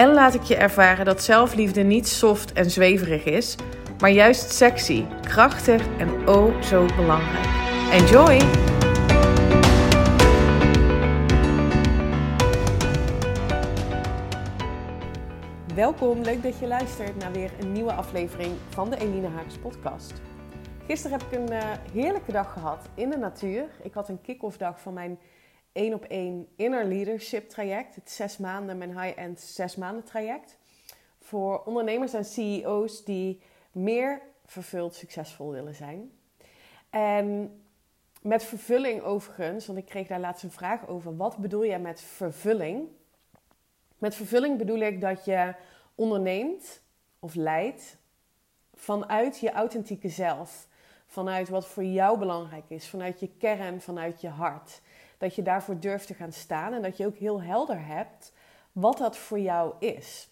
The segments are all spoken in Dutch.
en laat ik je ervaren dat zelfliefde niet soft en zweverig is, maar juist sexy, krachtig en oh zo belangrijk. Enjoy! Welkom, leuk dat je luistert naar weer een nieuwe aflevering van de Eline Hagens podcast. Gisteren heb ik een uh, heerlijke dag gehad in de natuur. Ik had een kick-off dag van mijn één op één inner leadership traject. Het zes maanden, mijn high-end zes maanden traject. Voor ondernemers en CEO's die meer vervuld succesvol willen zijn. En met vervulling overigens, want ik kreeg daar laatst een vraag over. Wat bedoel jij met vervulling? Met vervulling bedoel ik dat je onderneemt of leidt vanuit je authentieke zelf. Vanuit wat voor jou belangrijk is, vanuit je kern, vanuit je hart. Dat je daarvoor durft te gaan staan en dat je ook heel helder hebt wat dat voor jou is.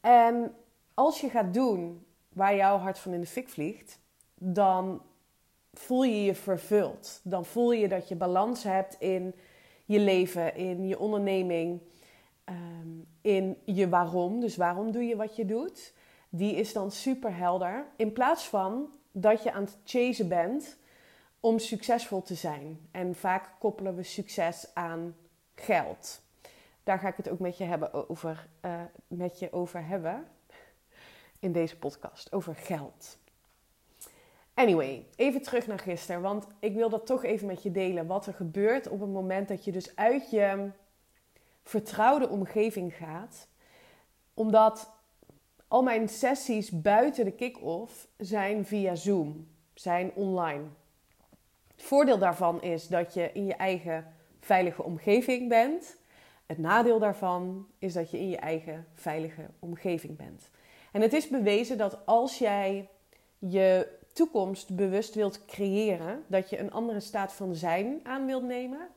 En als je gaat doen waar jouw hart van in de fik vliegt, dan voel je je vervuld. Dan voel je dat je balans hebt in je leven, in je onderneming, ehm, in je waarom. Dus waarom doe je wat je doet? Die is dan super helder. In plaats van dat je aan het chasen bent om succesvol te zijn. En vaak koppelen we succes aan geld. Daar ga ik het ook met je, hebben over, uh, met je over hebben in deze podcast. Over geld. Anyway, even terug naar gisteren. Want ik wil dat toch even met je delen. Wat er gebeurt op het moment dat je dus uit je vertrouwde omgeving gaat. Omdat al mijn sessies buiten de kick-off zijn via Zoom, zijn online. Voordeel daarvan is dat je in je eigen veilige omgeving bent. Het nadeel daarvan is dat je in je eigen veilige omgeving bent. En het is bewezen dat als jij je toekomst bewust wilt creëren, dat je een andere staat van zijn aan wilt nemen.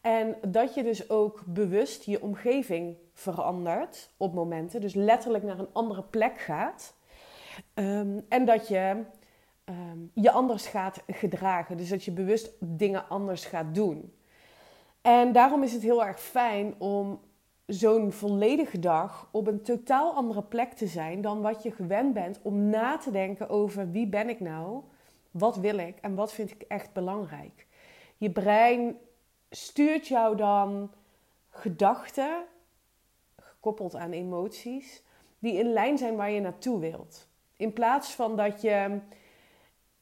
En dat je dus ook bewust je omgeving verandert op momenten. Dus letterlijk naar een andere plek gaat. Ehm, en dat je Ehm, je anders gaat gedragen. Dus dat je bewust dingen anders gaat doen. En daarom is het heel erg fijn om zo'n volledige dag op een totaal andere plek te zijn dan wat je gewend bent om na te denken over wie ben ik nou, wat wil ik en wat vind ik echt belangrijk. Je brein stuurt jou dan gedachten, gekoppeld aan emoties, die in lijn zijn waar je naartoe wilt. In plaats van dat je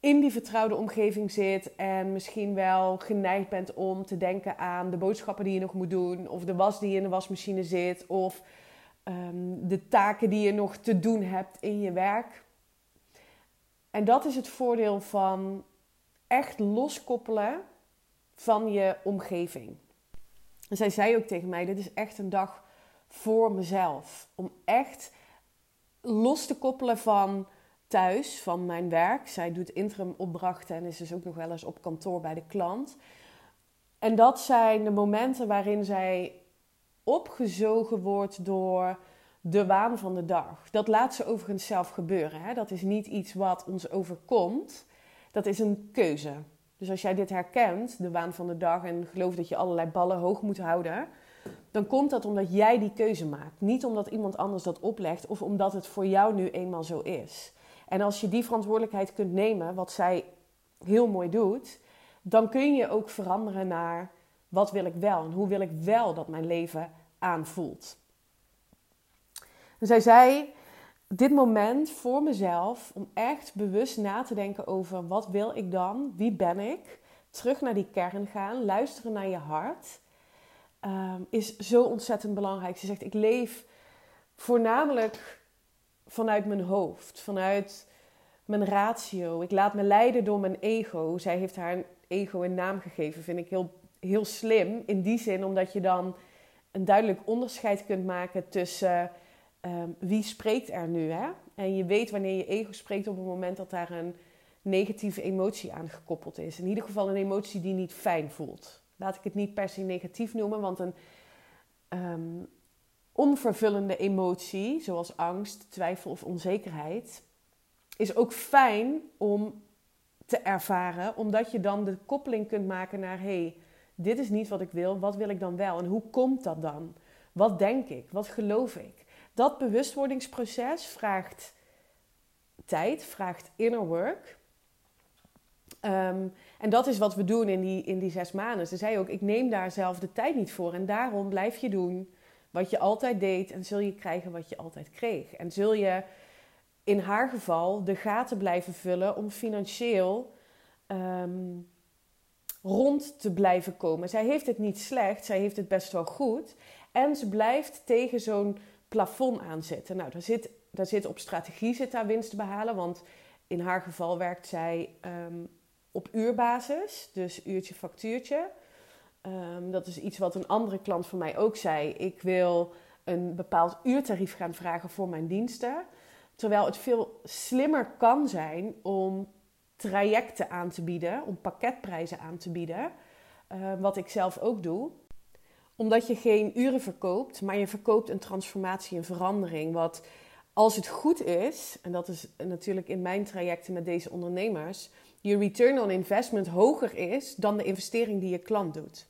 in die vertrouwde omgeving zit en misschien wel geneigd bent om te denken aan de boodschappen die je nog moet doen, of de was die in de wasmachine zit, of ehm, de taken die je nog te doen hebt in je werk. En dat is het voordeel van echt loskoppelen van je omgeving. En zij zei ook tegen mij: Dit is echt een dag voor mezelf. Om echt los te koppelen van thuis van mijn werk. Zij doet interim opdrachten en is dus ook nog wel eens op kantoor bij de klant. En dat zijn de momenten waarin zij opgezogen wordt door de waan van de dag. Dat laat ze overigens zelf gebeuren. Hè? Dat is niet iets wat ons overkomt. Dat is een keuze. Dus als jij dit herkent, de waan van de dag, en gelooft dat je allerlei ballen hoog moet houden, dan komt dat omdat jij die keuze maakt. Niet omdat iemand anders dat oplegt of omdat het voor jou nu eenmaal zo is. En als je die verantwoordelijkheid kunt nemen, wat zij heel mooi doet, dan kun je ook veranderen naar wat wil ik wel en hoe wil ik wel dat mijn leven aanvoelt. En zij zei, dit moment voor mezelf, om echt bewust na te denken over wat wil ik dan, wie ben ik, terug naar die kern gaan, luisteren naar je hart, um, is zo ontzettend belangrijk. Ze zegt, ik leef voornamelijk vanuit mijn hoofd, vanuit mijn ratio. Ik laat me leiden door mijn ego. Zij heeft haar ego een naam gegeven, vind ik heel, heel slim. In die zin, omdat je dan een duidelijk onderscheid kunt maken tussen um, wie spreekt er nu. Hè? En je weet wanneer je ego spreekt op het moment dat daar een negatieve emotie aan gekoppeld is. In ieder geval een emotie die niet fijn voelt. Laat ik het niet per se negatief noemen, want een um, onvervullende emotie, zoals angst, twijfel of onzekerheid, is ook fijn om te ervaren, omdat je dan de koppeling kunt maken naar hey, dit is niet wat ik wil, wat wil ik dan wel en hoe komt dat dan? Wat denk ik? Wat geloof ik? Dat bewustwordingsproces vraagt tijd, vraagt inner work. Ehm, en dat is wat we doen in die, in die zes maanden. Ze zei ook, ik neem daar zelf de tijd niet voor. En daarom blijf je doen wat je altijd deed. En zul je krijgen wat je altijd kreeg. En zul je in haar geval de gaten blijven vullen om financieel ehm, rond te blijven komen. Zij heeft het niet slecht, zij heeft het best wel goed. En ze blijft tegen zo'n plafond aanzetten. Nou, daar zit, daar zit op strategie zit daar winst te behalen. Want in haar geval werkt zij ehm, op uurbasis, dus uurtje factuurtje. Ehm, dat is iets wat een andere klant van mij ook zei. Ik wil een bepaald uurtarief gaan vragen voor mijn diensten. Terwijl het veel slimmer kan zijn om trajecten aan te bieden, om pakketprijzen aan te bieden. Ehm, wat ik zelf ook doe. Omdat je geen uren verkoopt, maar je verkoopt een transformatie, een verandering. Wat als het goed is, en dat is natuurlijk in mijn trajecten met deze ondernemers, je return on investment hoger is dan de investering die je klant doet.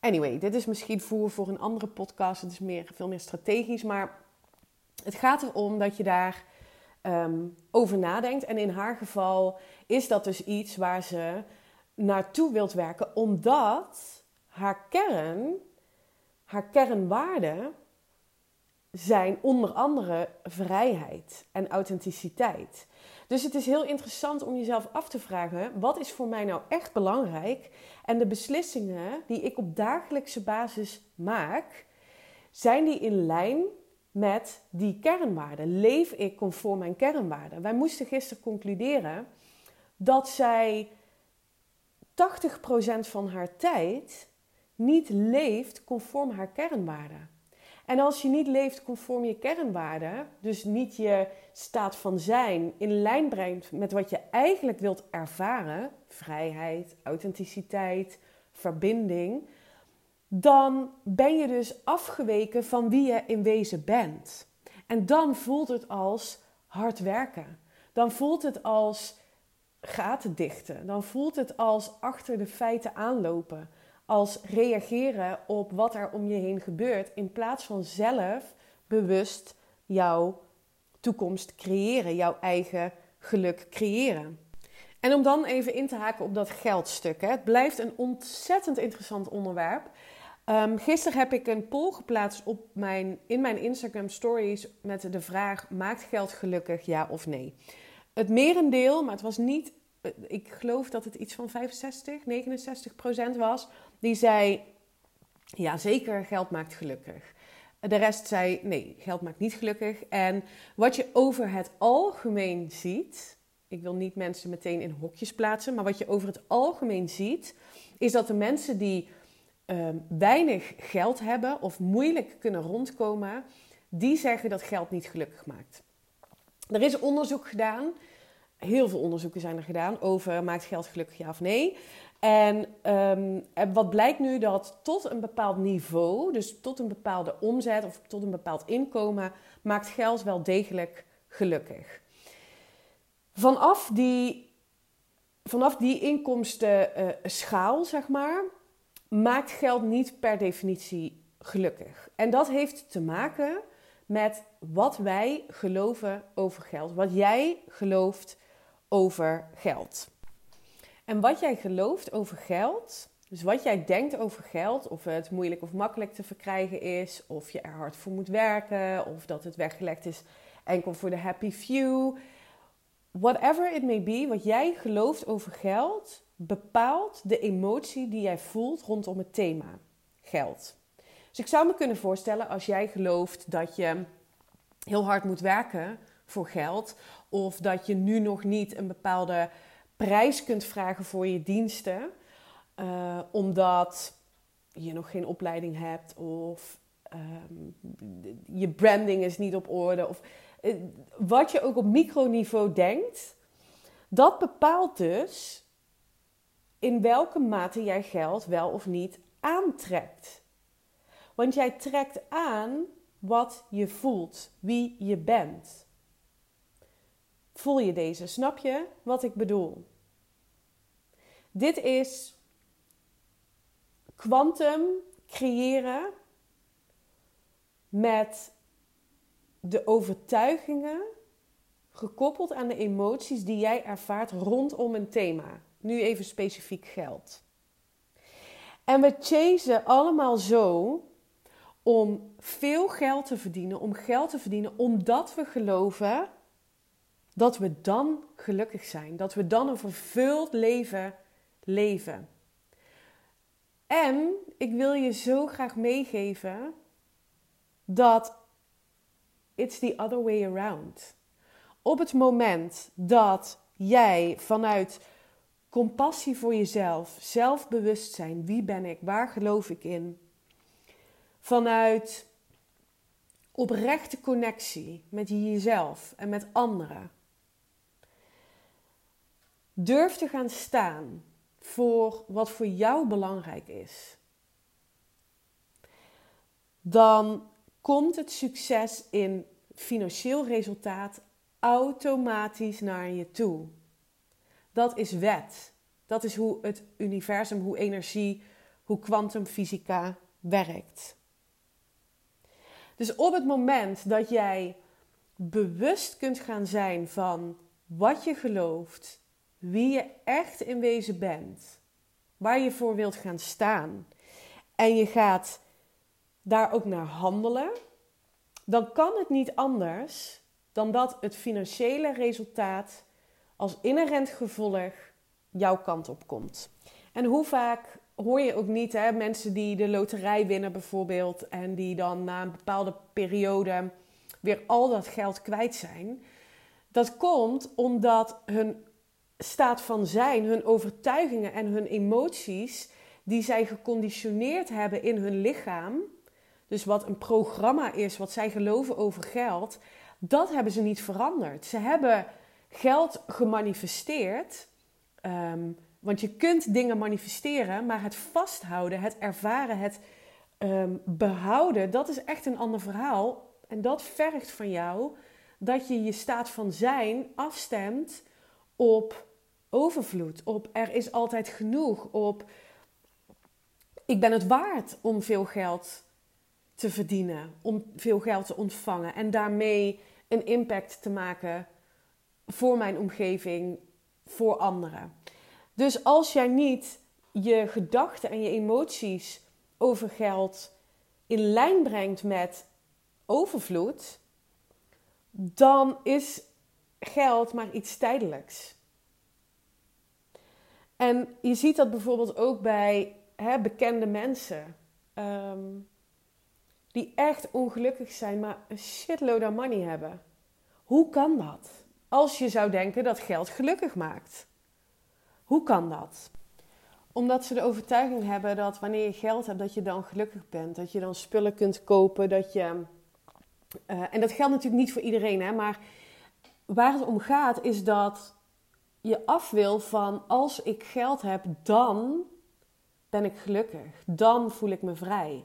Anyway, dit is misschien voer voor een andere podcast. Het is meer, veel meer strategisch. Maar het gaat erom dat je daar ehm, over nadenkt. En in haar geval is dat dus iets waar ze naartoe wilt werken, omdat haar kern, haar kernwaarden zijn onder andere vrijheid en authenticiteit. Dus het is heel interessant om jezelf af te vragen: wat is voor mij nou echt belangrijk? En de beslissingen die ik op dagelijkse basis maak, zijn die in lijn met die kernwaarden? Leef ik conform mijn kernwaarden? Wij moesten gisteren concluderen dat zij 80% van haar tijd niet leeft conform haar kernwaarden. En als je niet leeft conform je kernwaarden, dus niet je staat van zijn in lijn brengt met wat je eigenlijk wilt ervaren, vrijheid, authenticiteit, verbinding, dan ben je dus afgeweken van wie je in wezen bent. En dan voelt het als hard werken. Dan voelt het als gaten dichten. Dan voelt het als achter de feiten aanlopen als reageren op wat er om je heen gebeurt, in plaats van zelf bewust jouw toekomst creëren, jouw eigen geluk creëren. En om dan even in te haken op dat geldstuk. Hè. Het blijft een ontzettend interessant onderwerp. Um, gisteren heb ik een poll geplaatst op mijn, in mijn Instagram stories met de vraag: maakt geld gelukkig, ja of nee? Het merendeel, maar het was niet, ik geloof dat het iets van 65, 69 procent was, die zei: Ja, zeker, geld maakt gelukkig. De rest zei: Nee, geld maakt niet gelukkig. En wat je over het algemeen ziet. Ik wil niet mensen meteen in hokjes plaatsen, maar wat je over het algemeen ziet, is dat de mensen die uh, weinig geld hebben of moeilijk kunnen rondkomen, die zeggen dat geld niet gelukkig maakt. Er is onderzoek gedaan, heel veel onderzoeken zijn er gedaan over maakt geld gelukkig ja of nee. En um, wat blijkt nu dat tot een bepaald niveau, dus tot een bepaalde omzet of tot een bepaald inkomen, maakt geld wel degelijk gelukkig. Vanaf die, vanaf die inkomstenschaal, zeg maar, maakt geld niet per definitie gelukkig. En dat heeft te maken met wat wij geloven over geld, wat jij gelooft over geld. En wat jij gelooft over geld, dus wat jij denkt over geld, of het moeilijk of makkelijk te verkrijgen is, of je er hard voor moet werken, of dat het weggelegd is enkel voor de happy few. Whatever it may be, wat jij gelooft over geld, bepaalt de emotie die jij voelt rondom het thema geld. Dus ik zou me kunnen voorstellen als jij gelooft dat je heel hard moet werken voor geld, of dat je nu nog niet een bepaalde prijs kunt vragen voor je diensten, uh, omdat je nog geen opleiding hebt of um, je branding is niet op orde. Of eh, wat je ook op microniveau denkt, dat bepaalt dus in welke mate jij geld wel of niet aantrekt. Want jij trekt aan wat je voelt, wie je bent. Voel je deze? Snap je wat ik bedoel? Dit is kwantum creëren met de overtuigingen gekoppeld aan de emoties die jij ervaart rondom een thema. Nu even specifiek geld. En we chasen allemaal zo om veel geld te verdienen, om geld te verdienen, omdat we geloven dat we dan gelukkig zijn, dat we dan een vervuld leven leven. En ik wil je zo graag meegeven dat it's the other way around. Op het moment dat jij vanuit compassie voor jezelf, zelfbewustzijn, wie ben ik, waar geloof ik in, vanuit oprechte connectie met jezelf en met anderen, durf te gaan staan voor wat voor jou belangrijk is, dan komt het succes in financieel resultaat automatisch naar je toe. Dat is wet. Dat is hoe het universum, hoe energie, hoe kwantumfysica werkt. Dus op het moment dat jij bewust kunt gaan zijn van wat je gelooft, wie je echt in wezen bent, waar je voor wilt gaan staan, en je gaat daar ook naar handelen, dan kan het niet anders dan dat het financiële resultaat als inherent gevolg jouw kant op komt. En hoe vaak hoor je ook niet hè, mensen die de loterij winnen bijvoorbeeld en die dan na een bepaalde periode weer al dat geld kwijt zijn. Dat komt omdat hun staat van zijn, hun overtuigingen en hun emoties die zij geconditioneerd hebben in hun lichaam, dus wat een programma is, wat zij geloven over geld, dat hebben ze niet veranderd. Ze hebben geld gemanifesteerd. Um, want je kunt dingen manifesteren, maar het vasthouden, het ervaren, het um, behouden, dat is echt een ander verhaal. En dat vergt van jou dat je je staat van zijn afstemt op overvloed, op er is altijd genoeg, op ik ben het waard om veel geld te verdienen, om veel geld te ontvangen en daarmee een impact te maken voor mijn omgeving, voor anderen. Dus als jij niet je gedachten en je emoties over geld in lijn brengt met overvloed, dan is geld maar iets tijdelijks. En je ziet dat bijvoorbeeld ook bij hè, bekende mensen. Ehm, die echt ongelukkig zijn, maar een shitload aan money hebben. Hoe kan dat? Als je zou denken dat geld gelukkig maakt. Hoe kan dat? Omdat ze de overtuiging hebben dat wanneer je geld hebt, dat je dan gelukkig bent. Dat je dan spullen kunt kopen, dat je... Uh, en dat geldt natuurlijk niet voor iedereen, hè, maar waar het om gaat is dat je af wil van als ik geld heb, dan ben ik gelukkig. Dan voel ik me vrij.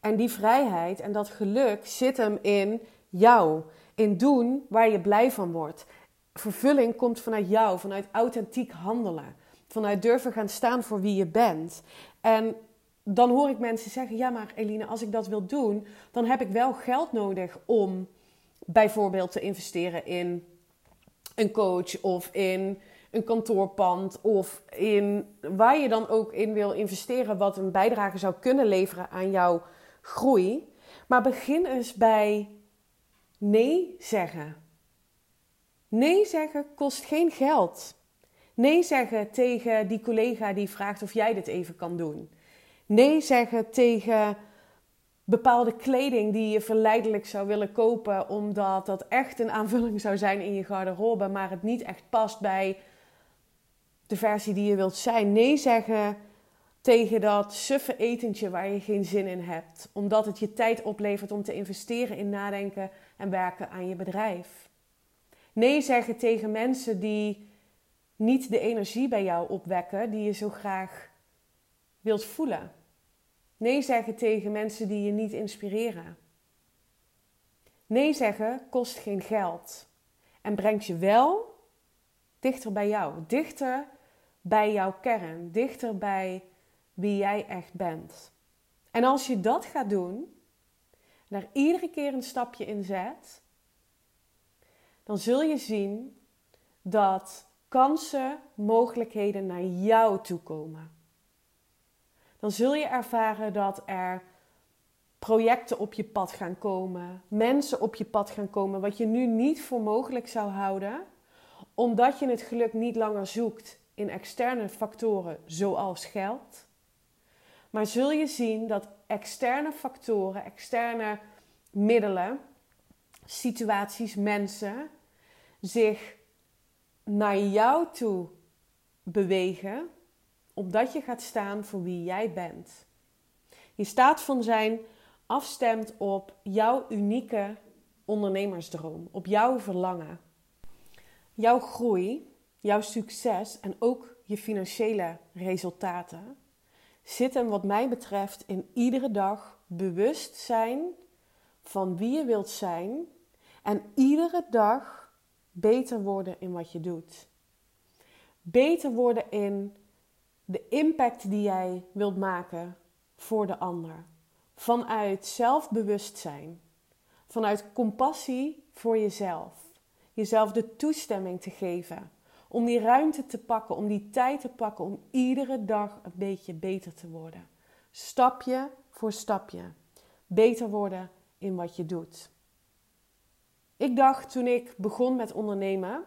En die vrijheid en dat geluk zit hem in jou. In doen waar je blij van wordt. Vervulling komt vanuit jou, vanuit authentiek handelen. Vanuit durven gaan staan voor wie je bent. En dan hoor ik mensen zeggen: Ja, maar Eline, als ik dat wil doen, dan heb ik wel geld nodig om bijvoorbeeld te investeren in een coach of in een kantoorpand of in waar je dan ook in wil investeren, wat een bijdrage zou kunnen leveren aan jouw groei. Maar begin eens bij nee zeggen. Nee zeggen kost geen geld. Nee zeggen tegen die collega die vraagt of jij dit even kan doen. Nee zeggen tegen bepaalde kleding die je verleidelijk zou willen kopen, omdat dat echt een aanvulling zou zijn in je garderobe, maar het niet echt past bij de versie die je wilt zijn. Nee zeggen tegen dat suffe etentje waar je geen zin in hebt, omdat het je tijd oplevert om te investeren in nadenken en werken aan je bedrijf. Nee zeggen tegen mensen die niet de energie bij jou opwekken die je zo graag wilt voelen. Nee zeggen tegen mensen die je niet inspireren. Nee zeggen kost geen geld en brengt je wel dichter bij jou, dichter bij jouw kern, dichter bij wie jij echt bent. En als je dat gaat doen, daar iedere keer een stapje in zet, dan zul je zien dat kansen, mogelijkheden naar jou toe komen. Dan zul je ervaren dat er projecten op je pad gaan komen, mensen op je pad gaan komen, wat je nu niet voor mogelijk zou houden, omdat je het geluk niet langer zoekt in externe factoren zoals geld. Maar zul je zien dat externe factoren, externe middelen, situaties, mensen zich naar jou toe bewegen, omdat je gaat staan voor wie jij bent. Je staat van zijn afstemt op jouw unieke ondernemersdroom, op jouw verlangen. Jouw groei, jouw succes en ook je financiële resultaten zitten wat mij betreft in iedere dag bewust zijn van wie je wilt zijn en iedere dag beter worden in wat je doet. Beter worden in de impact die jij wilt maken voor de ander. Vanuit zelfbewustzijn, vanuit compassie voor jezelf. Jezelf de toestemming te geven om die ruimte te pakken, om die tijd te pakken, om iedere dag een beetje beter te worden. Stapje voor stapje. Beter worden in wat je doet. Ik dacht toen ik begon met ondernemen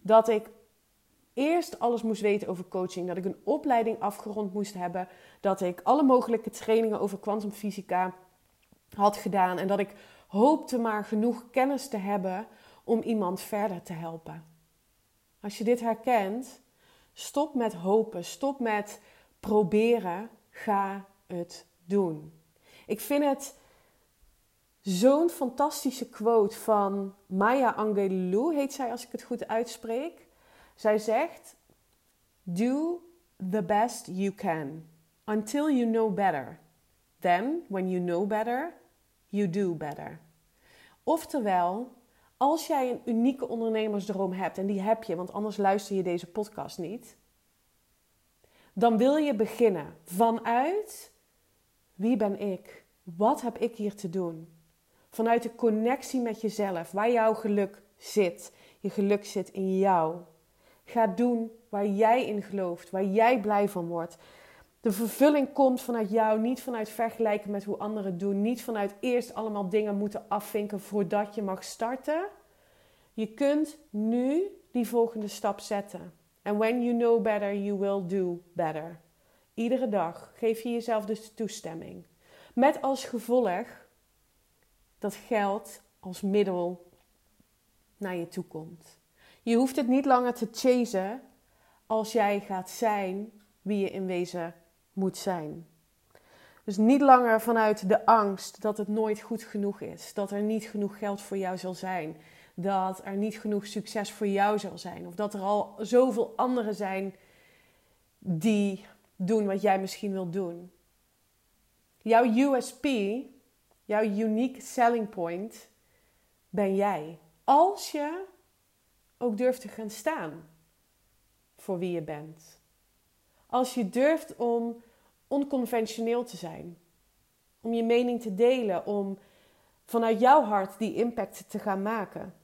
dat ik eerst alles moest weten over coaching, dat ik een opleiding afgerond moest hebben, dat ik alle mogelijke trainingen over kwantumfysica had gedaan en dat ik hoopte maar genoeg kennis te hebben om iemand verder te helpen. Als je dit herkent, stop met hopen, stop met proberen, ga het doen. Ik vind het zo'n fantastische quote van Maya Angelou, heet zij als ik het goed uitspreek. Zij zegt: Do the best you can until you know better. Then, when you know better, you do better. Oftewel, als jij een unieke ondernemersdroom hebt, en die heb je, want anders luister je deze podcast niet, dan wil je beginnen vanuit wie ben ik? Wat heb ik hier te doen? Vanuit de connectie met jezelf, waar jouw geluk zit. Je geluk zit in jou. Ga doen waar jij in gelooft, waar jij blij van wordt. De vervulling komt vanuit jou, niet vanuit vergelijken met hoe anderen doen. Niet vanuit eerst allemaal dingen moeten afvinken voordat je mag starten. Je kunt nu die volgende stap zetten. And when you know better, you will do better. Iedere dag geef je jezelf dus toestemming. Met als gevolg dat geld als middel naar je toe komt. Je hoeft het niet langer te chasen als jij gaat zijn wie je in wezen moet zijn. Dus niet langer vanuit de angst dat het nooit goed genoeg is, dat er niet genoeg geld voor jou zal zijn, dat er niet genoeg succes voor jou zal zijn, of dat er al zoveel anderen zijn die doen wat jij misschien wilt doen. Jouw USP, jouw unique selling point, ben jij. Als je ook durft te gaan staan voor wie je bent. Als je durft om onconventioneel te zijn. Om je mening te delen, om vanuit jouw hart die impact te gaan maken.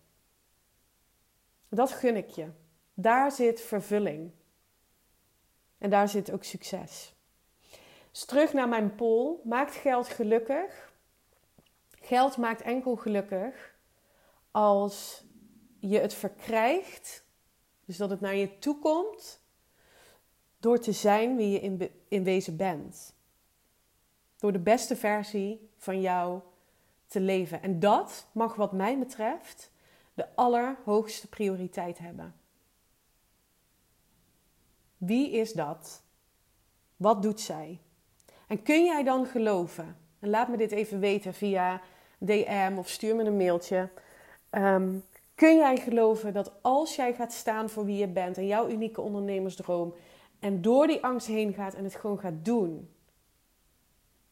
Dat gun ik je. Daar zit vervulling. En daar zit ook succes. Dus terug naar mijn poll. Maakt geld gelukkig? Geld maakt enkel gelukkig als je het verkrijgt, dus dat het naar je toe komt, door te zijn wie je in, in wezen bent. Door de beste versie van jou te leven. En dat mag, wat mij betreft, de allerhoogste prioriteit hebben. Wie is dat? Wat doet zij? En kun jij dan geloven? En laat me dit even weten via DM of stuur me een mailtje. Ehm, kun jij geloven dat als jij gaat staan voor wie je bent en jouw unieke ondernemersdroom en door die angst heen gaat en het gewoon gaat doen,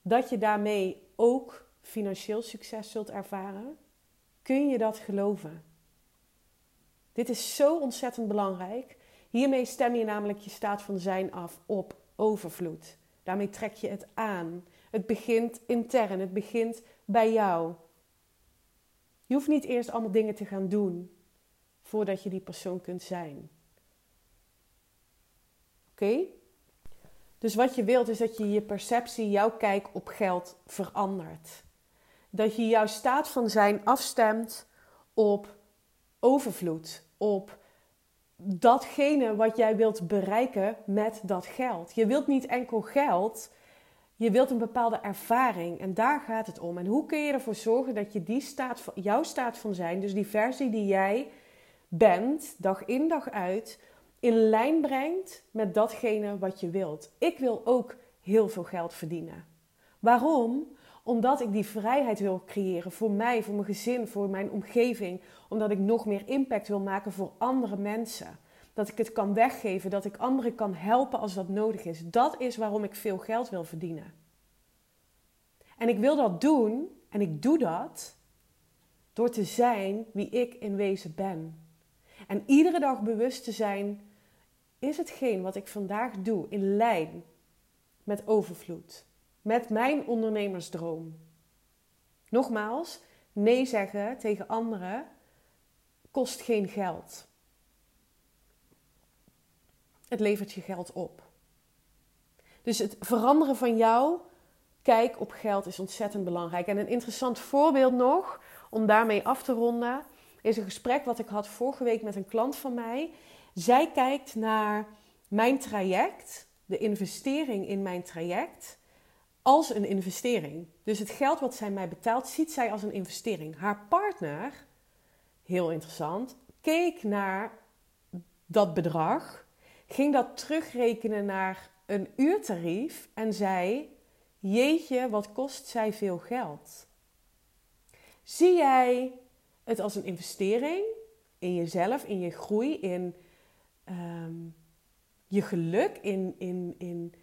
dat je daarmee ook financieel succes zult ervaren? Kun je dat geloven? Dit is zo ontzettend belangrijk. Hiermee stem je namelijk je staat van zijn af op overvloed. Daarmee trek je het aan. Het begint intern, het begint bij jou. Je hoeft niet eerst allemaal dingen te gaan doen voordat je die persoon kunt zijn. Dus wat je wilt is dat je je perceptie, jouw kijk op geld verandert. Dat je jouw staat van zijn afstemt op overvloed, op datgene wat jij wilt bereiken met dat geld. Je wilt niet enkel geld, je wilt een bepaalde ervaring en daar gaat het om. En hoe kun je ervoor zorgen dat je die staat, jouw staat van zijn, dus die versie die jij bent, dag in dag uit, in lijn brengt met datgene wat je wilt. Ik wil ook heel veel geld verdienen. Waarom? Omdat ik die vrijheid wil creëren voor mij, voor mijn gezin, voor mijn omgeving. Omdat ik nog meer impact wil maken voor andere mensen. Dat ik het kan weggeven, dat ik anderen kan helpen als dat nodig is. Dat is waarom ik veel geld wil verdienen. En ik wil dat doen, en ik doe dat, door te zijn wie ik in wezen ben. En iedere dag bewust te zijn, is hetgeen wat ik vandaag doe in lijn met overvloed? met mijn ondernemersdroom. Nogmaals, nee zeggen tegen anderen kost geen geld. Het levert je geld op. Dus het veranderen van jouw kijk op geld is ontzettend belangrijk. En een interessant voorbeeld nog, om daarmee af te ronden, is een gesprek wat ik had vorige week met een klant van mij. Zij kijkt naar mijn traject, de investering in mijn traject als een investering. Dus het geld wat zij mij betaalt, ziet zij als een investering. Haar partner, heel interessant, keek naar dat bedrag, ging dat terugrekenen naar een uurtarief en zei: Jeetje, wat kost zij veel geld? Zie jij het als een investering in jezelf, in je groei, in ehm, je geluk, in, in, in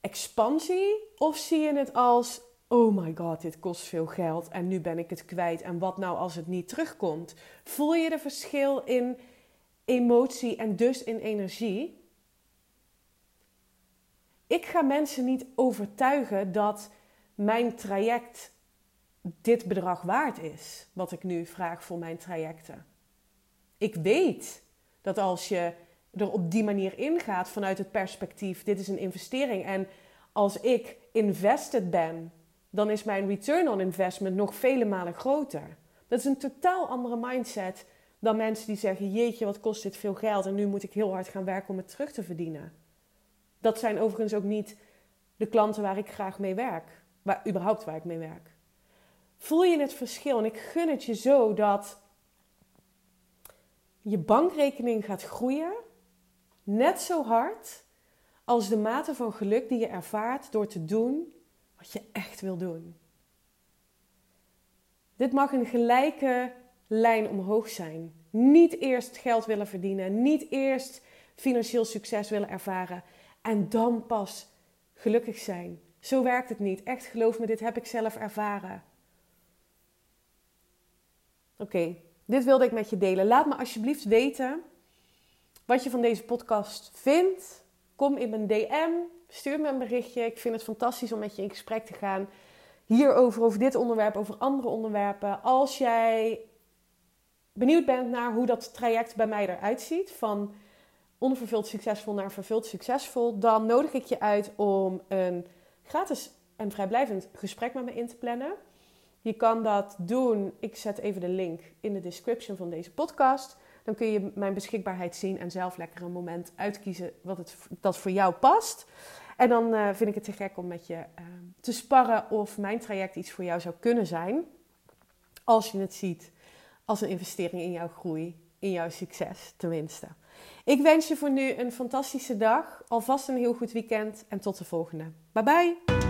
expansie? Of zie je het als: oh my god, dit kost veel geld en nu ben ik het kwijt en wat nou als het niet terugkomt? Voel je de verschil in emotie en dus in energie? Ik ga mensen niet overtuigen dat mijn traject dit bedrag waard is, wat ik nu vraag voor mijn trajecten. Ik weet dat als je er op die manier ingaat vanuit het perspectief: dit is een investering. En als ik invested ben, dan is mijn return on investment nog vele malen groter. Dat is een totaal andere mindset dan mensen die zeggen: Jeetje, wat kost dit veel geld en nu moet ik heel hard gaan werken om het terug te verdienen. Dat zijn overigens ook niet de klanten waar ik graag mee werk, waar, überhaupt waar ik mee werk. Voel je het verschil? En ik gun het je zo dat je bankrekening gaat groeien net zo hard als de mate van geluk die je ervaart door te doen wat je echt wil doen. Dit mag een gelijke lijn omhoog zijn. Niet eerst geld willen verdienen, niet eerst financieel succes willen ervaren en dan pas gelukkig zijn. Zo werkt het niet. Echt geloof me, dit heb ik zelf ervaren. Oké, dit wilde ik met je delen. Laat me alsjeblieft weten wat je van deze podcast vindt. Kom in mijn DM, stuur me een berichtje. Ik vind het fantastisch om met je in gesprek te gaan. Hierover, over dit onderwerp, over andere onderwerpen. Als jij benieuwd bent naar hoe dat traject bij mij eruit ziet, van onvervuld succesvol naar vervuld succesvol, dan nodig ik je uit om een gratis en vrijblijvend gesprek met me in te plannen. Je kan dat doen. Ik zet even de link in de description van deze podcast. Dan kun je mijn beschikbaarheid zien en zelf lekker een moment uitkiezen wat het, dat voor jou past. En dan uh, vind ik het te gek om met je uh, te sparren of mijn traject iets voor jou zou kunnen zijn. Als je het ziet als een investering in jouw groei, in jouw succes tenminste. Ik wens je voor nu een fantastische dag, alvast een heel goed weekend en tot de volgende. Bye bye!